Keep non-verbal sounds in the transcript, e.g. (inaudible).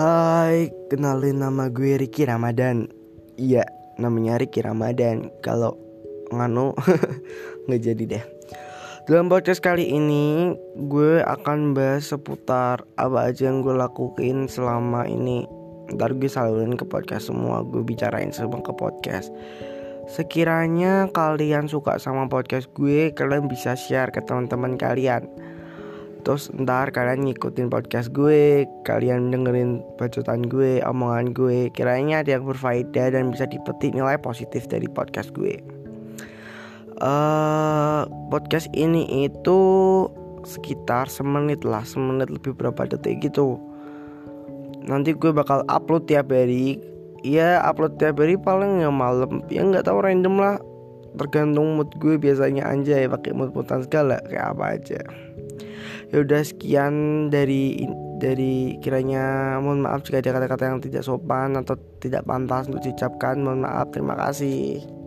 Hai, kenalin nama gue Ricky Ramadan. Iya, namanya Ricky Ramadan. Kalau nganu (laughs) nggak jadi deh. Dalam podcast kali ini gue akan bahas seputar apa aja yang gue lakuin selama ini. Ntar gue salurin ke podcast semua, gue bicarain semua ke podcast. Sekiranya kalian suka sama podcast gue, kalian bisa share ke teman-teman kalian. Terus ntar kalian ngikutin podcast gue Kalian dengerin bacotan gue, omongan gue. Kiranya ada yang berfaedah dan bisa dipetik nilai positif dari podcast gue. Uh, Podcast ini itu sekitar semenit lah Semenit lebih berapa detik gitu. Nanti gue bakal upload tiap hari. Ya upload tiap hari paling ya malam. Ya nggak tahu random lah. Tergantung mood gue biasanya anjay pakai mood moodan segala kayak apa aja ya udah sekian dari dari kiranya mohon maaf jika ada kata-kata yang tidak sopan atau tidak pantas untuk diucapkan. Mohon maaf terima kasih